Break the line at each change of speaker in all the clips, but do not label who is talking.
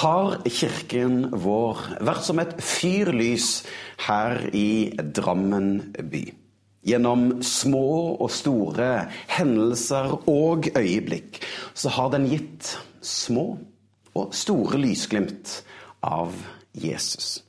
har kirken vår vært som et fyrlys her i Drammen by. Gjennom små og store hendelser og øyeblikk så har den gitt små og store lysglimt av Jesus.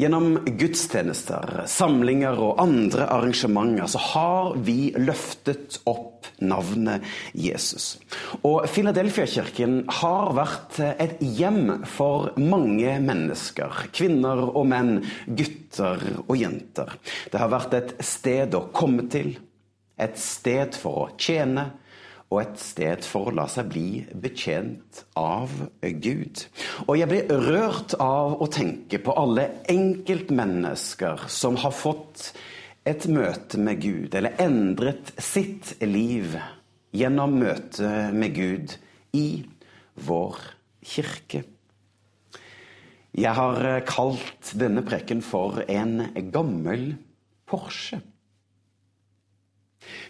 Gjennom gudstjenester, samlinger og andre arrangementer så har vi løftet opp navnet Jesus. Og Filadelfia-kirken har vært et hjem for mange mennesker. Kvinner og menn, gutter og jenter. Det har vært et sted å komme til, et sted for å tjene og et sted for å la seg bli betjent av Gud. Og jeg blir rørt av å tenke på alle enkeltmennesker som har fått et møte med Gud, eller endret sitt liv gjennom møtet med Gud i vår kirke. Jeg har kalt denne preken for en gammel Porsche.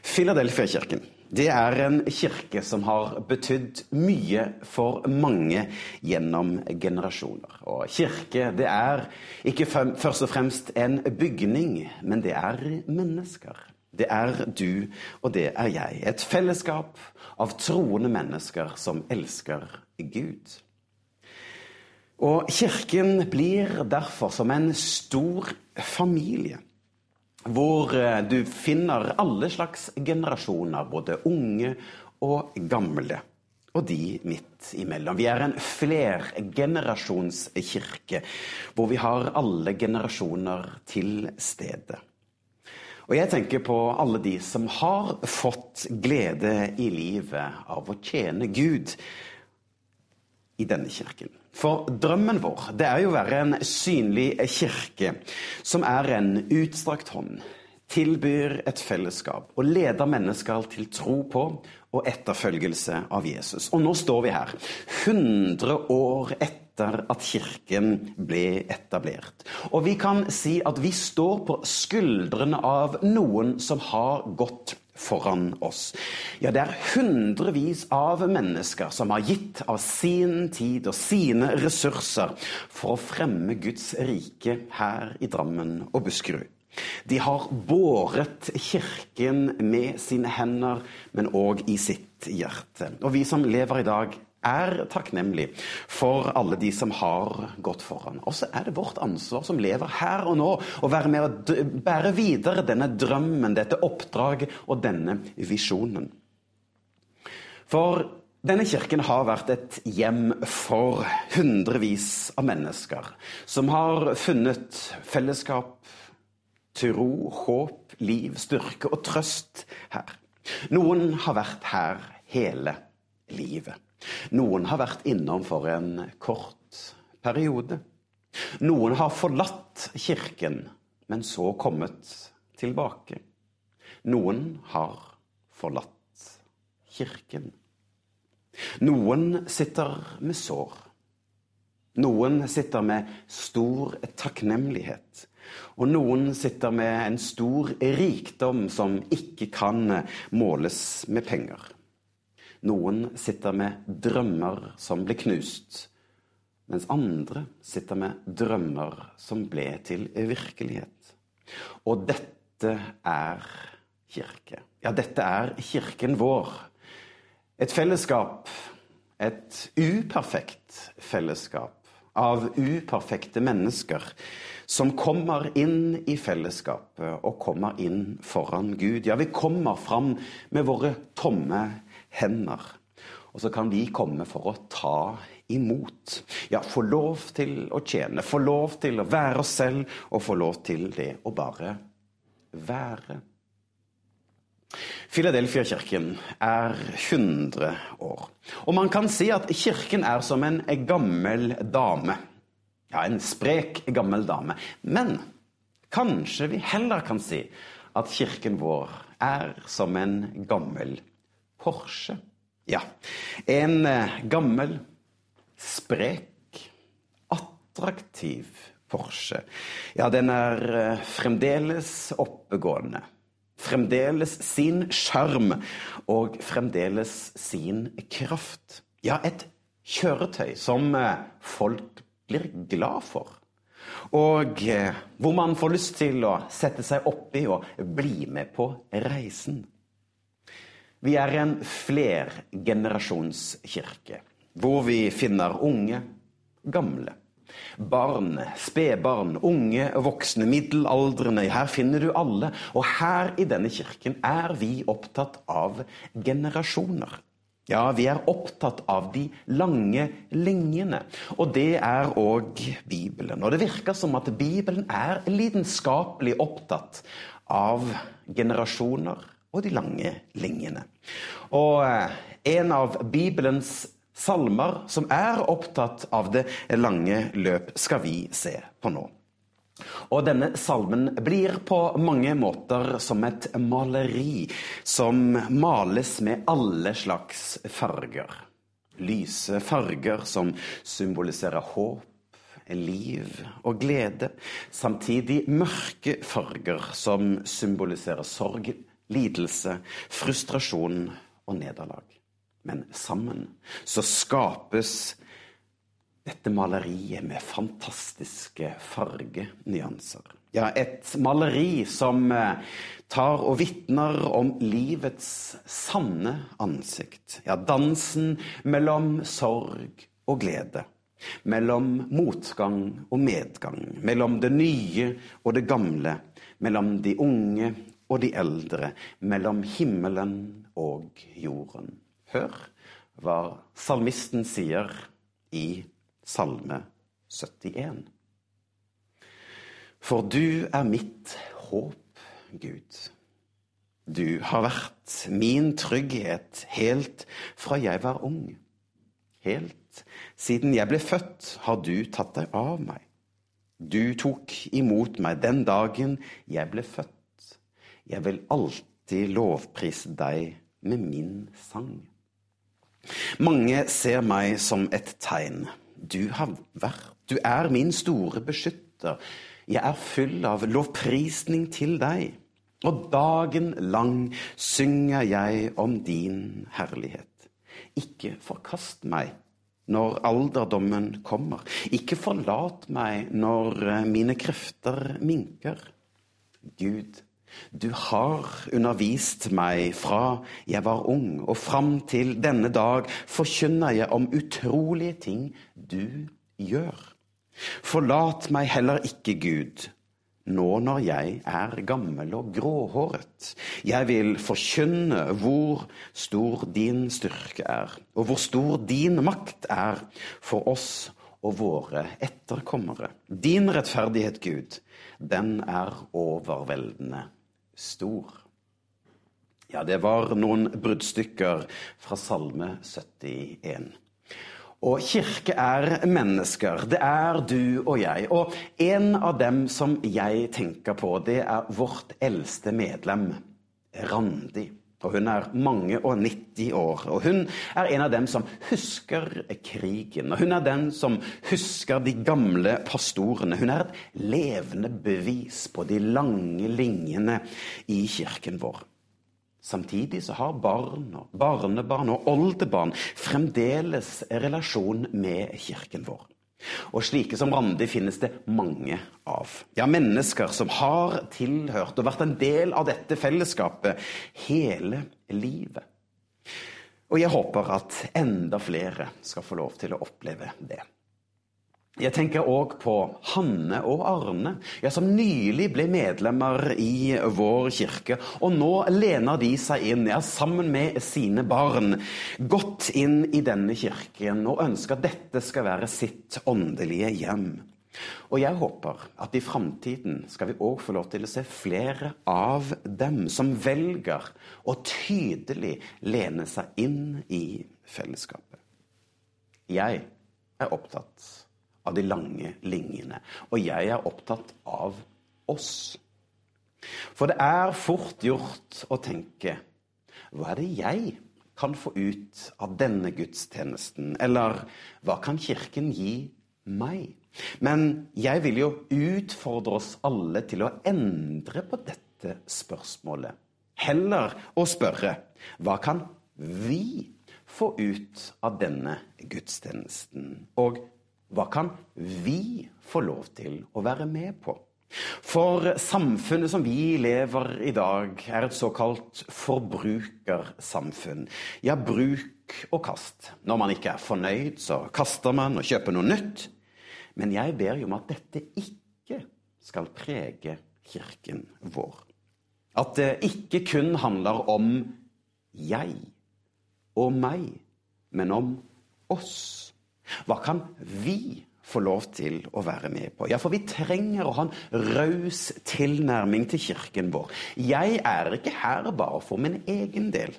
Filadelfia-kirken det er en kirke som har betydd mye for mange gjennom generasjoner. Og kirke, det er ikke først og fremst en bygning, men det er mennesker. Det er du, og det er jeg. Et fellesskap av troende mennesker som elsker Gud. Og kirken blir derfor som en stor familie hvor eh, du finner alle slags generasjoner, både unge og gamle. Og de midt imellom. Vi er en flergenerasjonskirke, hvor vi har alle generasjoner til stede. Og jeg tenker på alle de som har fått glede i livet av å tjene Gud i denne kirken. For drømmen vår det er jo å være en synlig kirke som er en utstrakt hånd, tilbyr et fellesskap og leder mennesker til tro på og etterfølgelse av Jesus. Og nå står vi her, 100 år etter at kirken ble etablert. Og vi kan si at vi står på skuldrene av noen som har gått foran oss. Ja, det er hundrevis av mennesker som har gitt av sin tid og sine ressurser for å fremme Guds rike her i Drammen og Buskerud. De har båret kirken med sine hender, men òg i sitt hjerte. Og vi som lever i dag, er takknemlig for alle de som har gått foran. Og så er det vårt ansvar som lever her og nå, å være med å bære videre denne drømmen, dette oppdraget og denne visjonen. For denne kirken har vært et hjem for hundrevis av mennesker som har funnet fellesskap, tro, håp, liv, styrke og trøst her. Noen har vært her hele livet. Noen har vært innom for en kort periode. Noen har forlatt kirken, men så kommet tilbake. Noen har forlatt kirken. Noen sitter med sår. Noen sitter med stor takknemlighet. Og noen sitter med en stor rikdom som ikke kan måles med penger. Noen sitter med drømmer som ble knust, mens andre sitter med drømmer som ble til virkelighet. Og dette er kirke. Ja, dette er kirken vår. Et fellesskap, et uperfekt fellesskap av uperfekte mennesker som kommer inn i fellesskapet og kommer inn foran Gud. Ja, vi kommer fram med våre tomme hender. Og så kan vi komme for å ta imot. Ja, få lov til å tjene, få lov til å være oss selv, og få lov til det å bare være. Filadelfia-kirken er 100 år. Og man kan si at kirken er som en gammel dame. Ja, en sprek, gammel dame. Men kanskje vi heller kan si at kirken vår er som en gammel Porsche. Ja, en eh, gammel, sprek, attraktiv Porsche. Ja, den er eh, fremdeles oppegående. Fremdeles sin sjarm og fremdeles sin kraft. Ja, et kjøretøy som eh, folk blir glad for. Og hvor man får lyst til å sette seg oppi og bli med på reisen. Vi er en flergenerasjonskirke, hvor vi finner unge, gamle. Barn, spedbarn, unge, voksne, middelaldrende. Her finner du alle. Og her i denne kirken er vi opptatt av generasjoner. Ja, vi er opptatt av de lange linjene. Og det er òg Bibelen. Og det virker som at Bibelen er lidenskapelig opptatt av generasjoner og de lange linjene. Og eh, en av Bibelens salmer som er opptatt av det lange løp, skal vi se på nå. Og denne salmen blir på mange måter som et maleri som males med alle slags farger. Lyse farger som symboliserer håp, liv og glede. Samtidig mørke farger som symboliserer sorg, lidelse, frustrasjon og nederlag. Men sammen så skapes dette maleriet med fantastiske fargenyanser. Ja, et maleri som eh, tar og vitner om livets sanne ansikt. Ja, dansen mellom sorg og glede. Mellom motgang og medgang. Mellom det nye og det gamle. Mellom de unge og de eldre. Mellom himmelen og jorden. Hør hva salmisten sier i Salme 71. For du er mitt håp, Gud. Du har vært min trygghet helt fra jeg var ung. Helt siden jeg ble født, har du tatt deg av meg. Du tok imot meg den dagen jeg ble født. Jeg vil alltid lovprise deg med min sang. Mange ser meg som et tegn du har vært. Du er min store beskytter. Jeg er full av lovprisning til deg. Og dagen lang synger jeg om din herlighet. Ikke forkast meg når alderdommen kommer. Ikke forlat meg når mine krefter minker. Gud, du har undervist meg fra jeg var ung, og fram til denne dag forkynner jeg om utrolige ting du gjør. Forlat meg heller ikke, Gud, nå når jeg er gammel og gråhåret. Jeg vil forkynne hvor stor din styrke er, og hvor stor din makt er for oss og våre etterkommere. Din rettferdighet, Gud, den er overveldende stor. Ja, det var noen bruddstykker fra Salme 71. Og kirke er mennesker. Det er du og jeg. Og en av dem som jeg tenker på, det er vårt eldste medlem, Randi. Og hun er mange og 90 år. Og hun er en av dem som husker krigen. Og hun er den som husker de gamle pastorene. Hun er et levende bevis på de lange linjene i kirken vår. Samtidig så har barn og barnebarn og oldebarn fremdeles relasjon med kirken vår. Og slike som Randi finnes det mange av. Ja, mennesker som har tilhørt og vært en del av dette fellesskapet hele livet. Og jeg håper at enda flere skal få lov til å oppleve det. Jeg tenker òg på Hanne og Arne, ja, som nylig ble medlemmer i vår kirke. Og nå lener de seg inn, ja, sammen med sine barn, godt inn i denne kirken og ønsker at dette skal være sitt åndelige hjem. Og jeg håper at i framtiden skal vi òg få lov til å se flere av dem som velger å tydelig lene seg inn i fellesskapet. Jeg er opptatt av de lange linjene. Og jeg er opptatt av oss. For det er fort gjort å tenke hva er det jeg kan få ut av denne gudstjenesten? Eller hva kan Kirken gi meg? Men jeg vil jo utfordre oss alle til å endre på dette spørsmålet. Heller å spørre hva kan vi få ut av denne gudstjenesten? Og hva kan vi få lov til å være med på? For samfunnet som vi lever i dag, er et såkalt forbrukersamfunn. Ja, bruk og kast. Når man ikke er fornøyd, så kaster man og kjøper noe nytt. Men jeg ber jo om at dette ikke skal prege kirken vår. At det ikke kun handler om jeg og meg, men om oss. Hva kan vi få lov til å være med på? Ja, for vi trenger å ha en raus tilnærming til kirken vår. Jeg er ikke her bare for min egen del.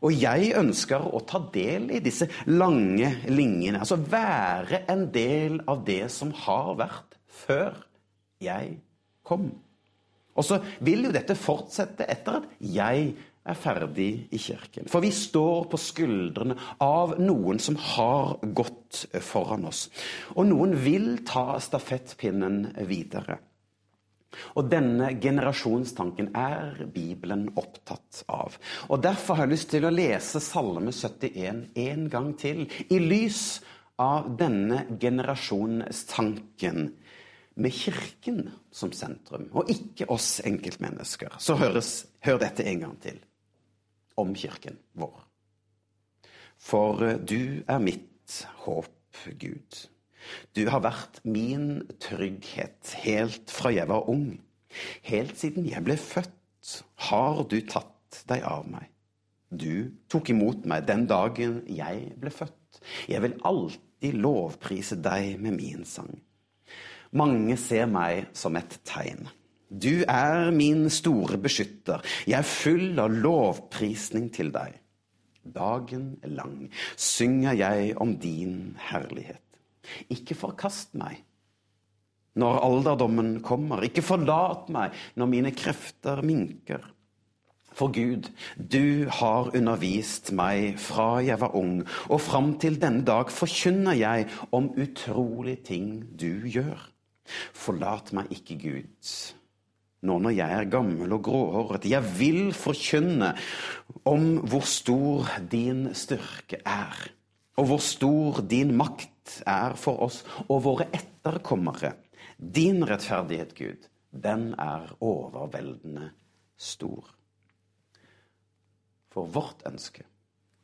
Og jeg ønsker å ta del i disse lange linjene. Altså være en del av det som har vært før jeg kom. Og så vil jo dette fortsette etter at jeg er ferdig i kirken. For vi står på skuldrene av noen som har gått foran oss. Og noen vil ta stafettpinnen videre. Og denne generasjonstanken er Bibelen opptatt av. Og Derfor har jeg lyst til å lese Salme 71 en gang til, i lys av denne generasjonstanken med Kirken som sentrum, og ikke oss enkeltmennesker. Så høres, hør dette en gang til om kirken vår. For eh, du er mitt håp, Gud. Du har vært min trygghet helt fra jeg var ung. Helt siden jeg ble født, har du tatt deg av meg. Du tok imot meg den dagen jeg ble født. Jeg vil alltid lovprise deg med min sang. Mange ser meg som et tegn. Du er min store beskytter. Jeg er full av lovprisning til deg. Dagen lang synger jeg om din herlighet. Ikke forkast meg når alderdommen kommer. Ikke forlat meg når mine krefter minker. For Gud, du har undervist meg fra jeg var ung, og fram til denne dag forkynner jeg om utrolige ting du gjør. Forlat meg ikke, Gud, nå når jeg er gammel og gråhåret. Jeg vil forkynne om hvor stor din styrke er, og hvor stor din makt er for oss og våre etterkommere. Din rettferdighet, Gud, den er overveldende stor. For vårt ønske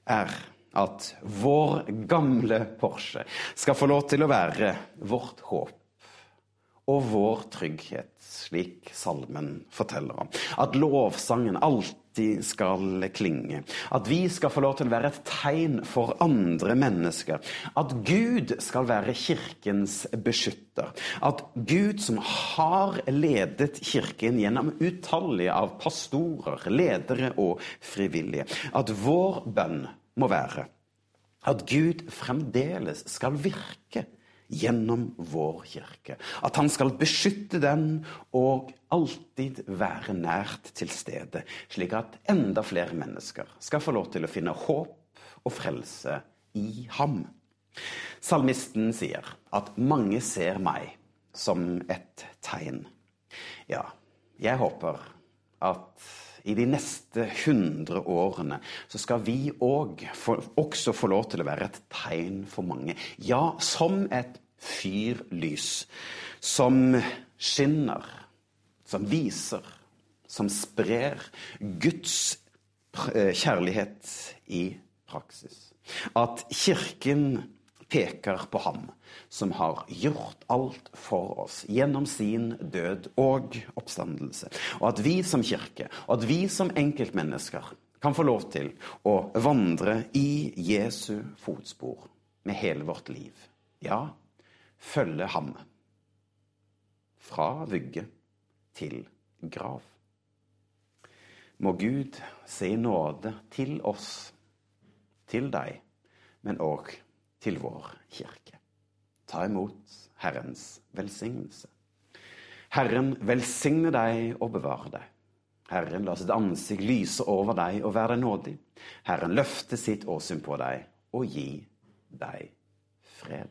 er at vår gamle Porsche skal få lov til å være vårt håp og vår trygghet, slik salmen forteller om. At lovsangen alltid skal klinge. At vi skal få lov til å være et tegn for andre mennesker. At Gud skal være kirkens beskytter. At Gud, som har ledet kirken gjennom utallige av pastorer, ledere og frivillige, at vår bønn må være at Gud fremdeles skal virke gjennom vår kirke. At han skal beskytte den og alltid være nært til stede, slik at enda flere mennesker skal få lov til å finne håp og frelse i ham. Salmisten sier at mange ser meg som et tegn. Ja, jeg håper at i de neste hundre årene så skal vi òg også få lov til å være et tegn for mange. Ja, som et fyrlys som skinner, som viser, som sprer Guds eh, kjærlighet i praksis. At Kirken peker på ham som har gjort alt for oss gjennom sin død og oppstandelse. Og at vi som kirke, og at vi som enkeltmennesker kan få lov til å vandre i Jesu fotspor med hele vårt liv. Ja, følge ham fra vugge til grav. Må Gud se nåde til oss, til deg, men òg til vår kirke. ta imot Herrens velsignelse. Herren velsigne deg og bevare deg. Herren la sitt ansikt lyse over deg og være deg nådig. Herren løfte sitt åsyn på deg og gi deg fred.